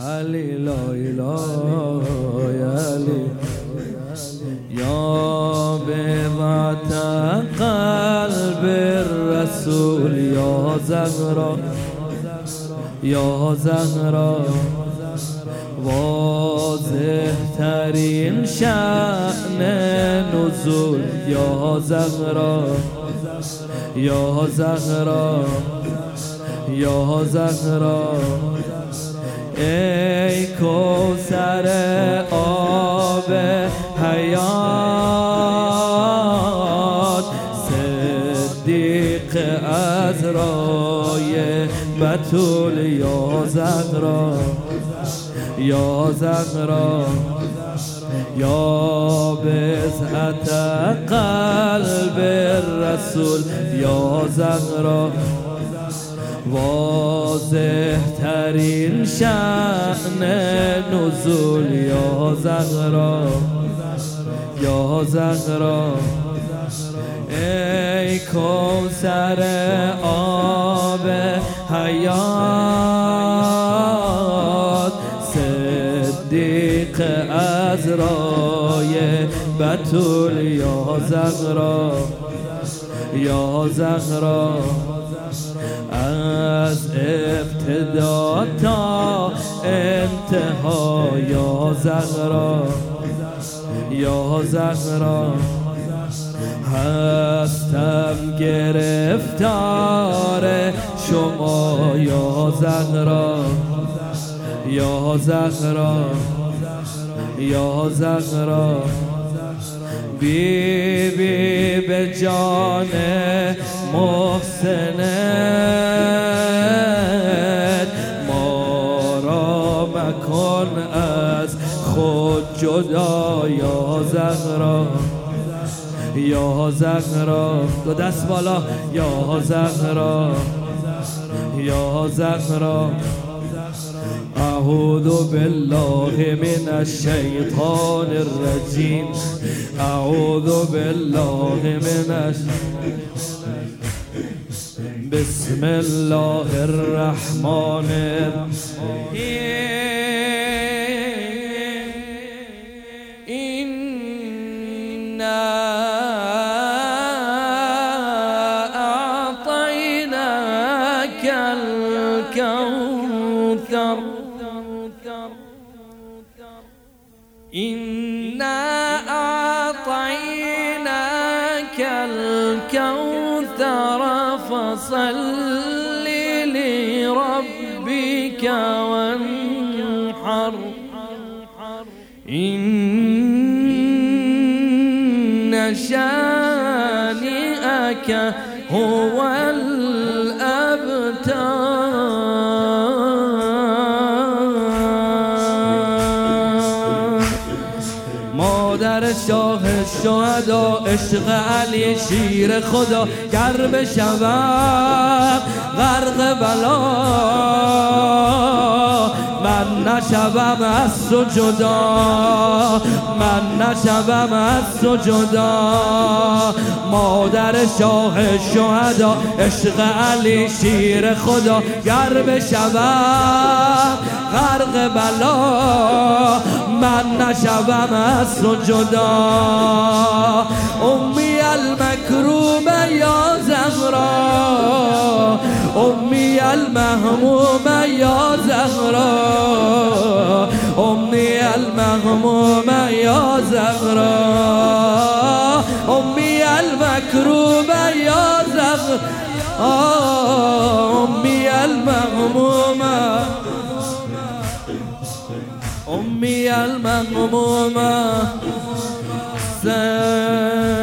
علی لا اله علی. یا بضعت قلب الرسول یا زهرا یا زهرا. واضح ترین شأن نزول یا زهرا یا زهرا یا زهرا. ای کوسر آب حیات صدیق از رای بطول یا زهرا یا زهرا یا بزعت قلب رسول یا زهرا واضح ترین شأن نزول یا زهرا یا زهرا. ای کوسر آب حیات صدیق از رای بطول یا زهرا یا از ابتدا تا انتها یا زهرا یا زهرا هستم گرفتار شما یا زهرا یا زهرا یا زهرا. بی بی به جان محسنت. ما را مکن از خود جدا یا زهرا. یا زهرا. دو دست بالا. یا زهرا. یا زهرا. اعوذ بالله من الشیطان الرجیم. اعوذ بالله من بسم الله الرحمن الرحیم أعطيناك الكوثر. إنا أعطيناك الكوثر. فصل لربك وانحر. إن شانئك هو الأبتر مادر شاه شهدا عشق علی شیر خدا گر بشوم غرق بلا. من نشوم از تو جدا. من نشوم از تو جدا. مادر شاه شهدا عشق علی شیر خدا گر بشوم غرق بلا. من نشوم از تو جدا. امی المکروم یا زهرا. امی المهموم یا زهرا. امی المهموم یا زهرا. امی المکروم یا زهرا. أمي المغمومة سلام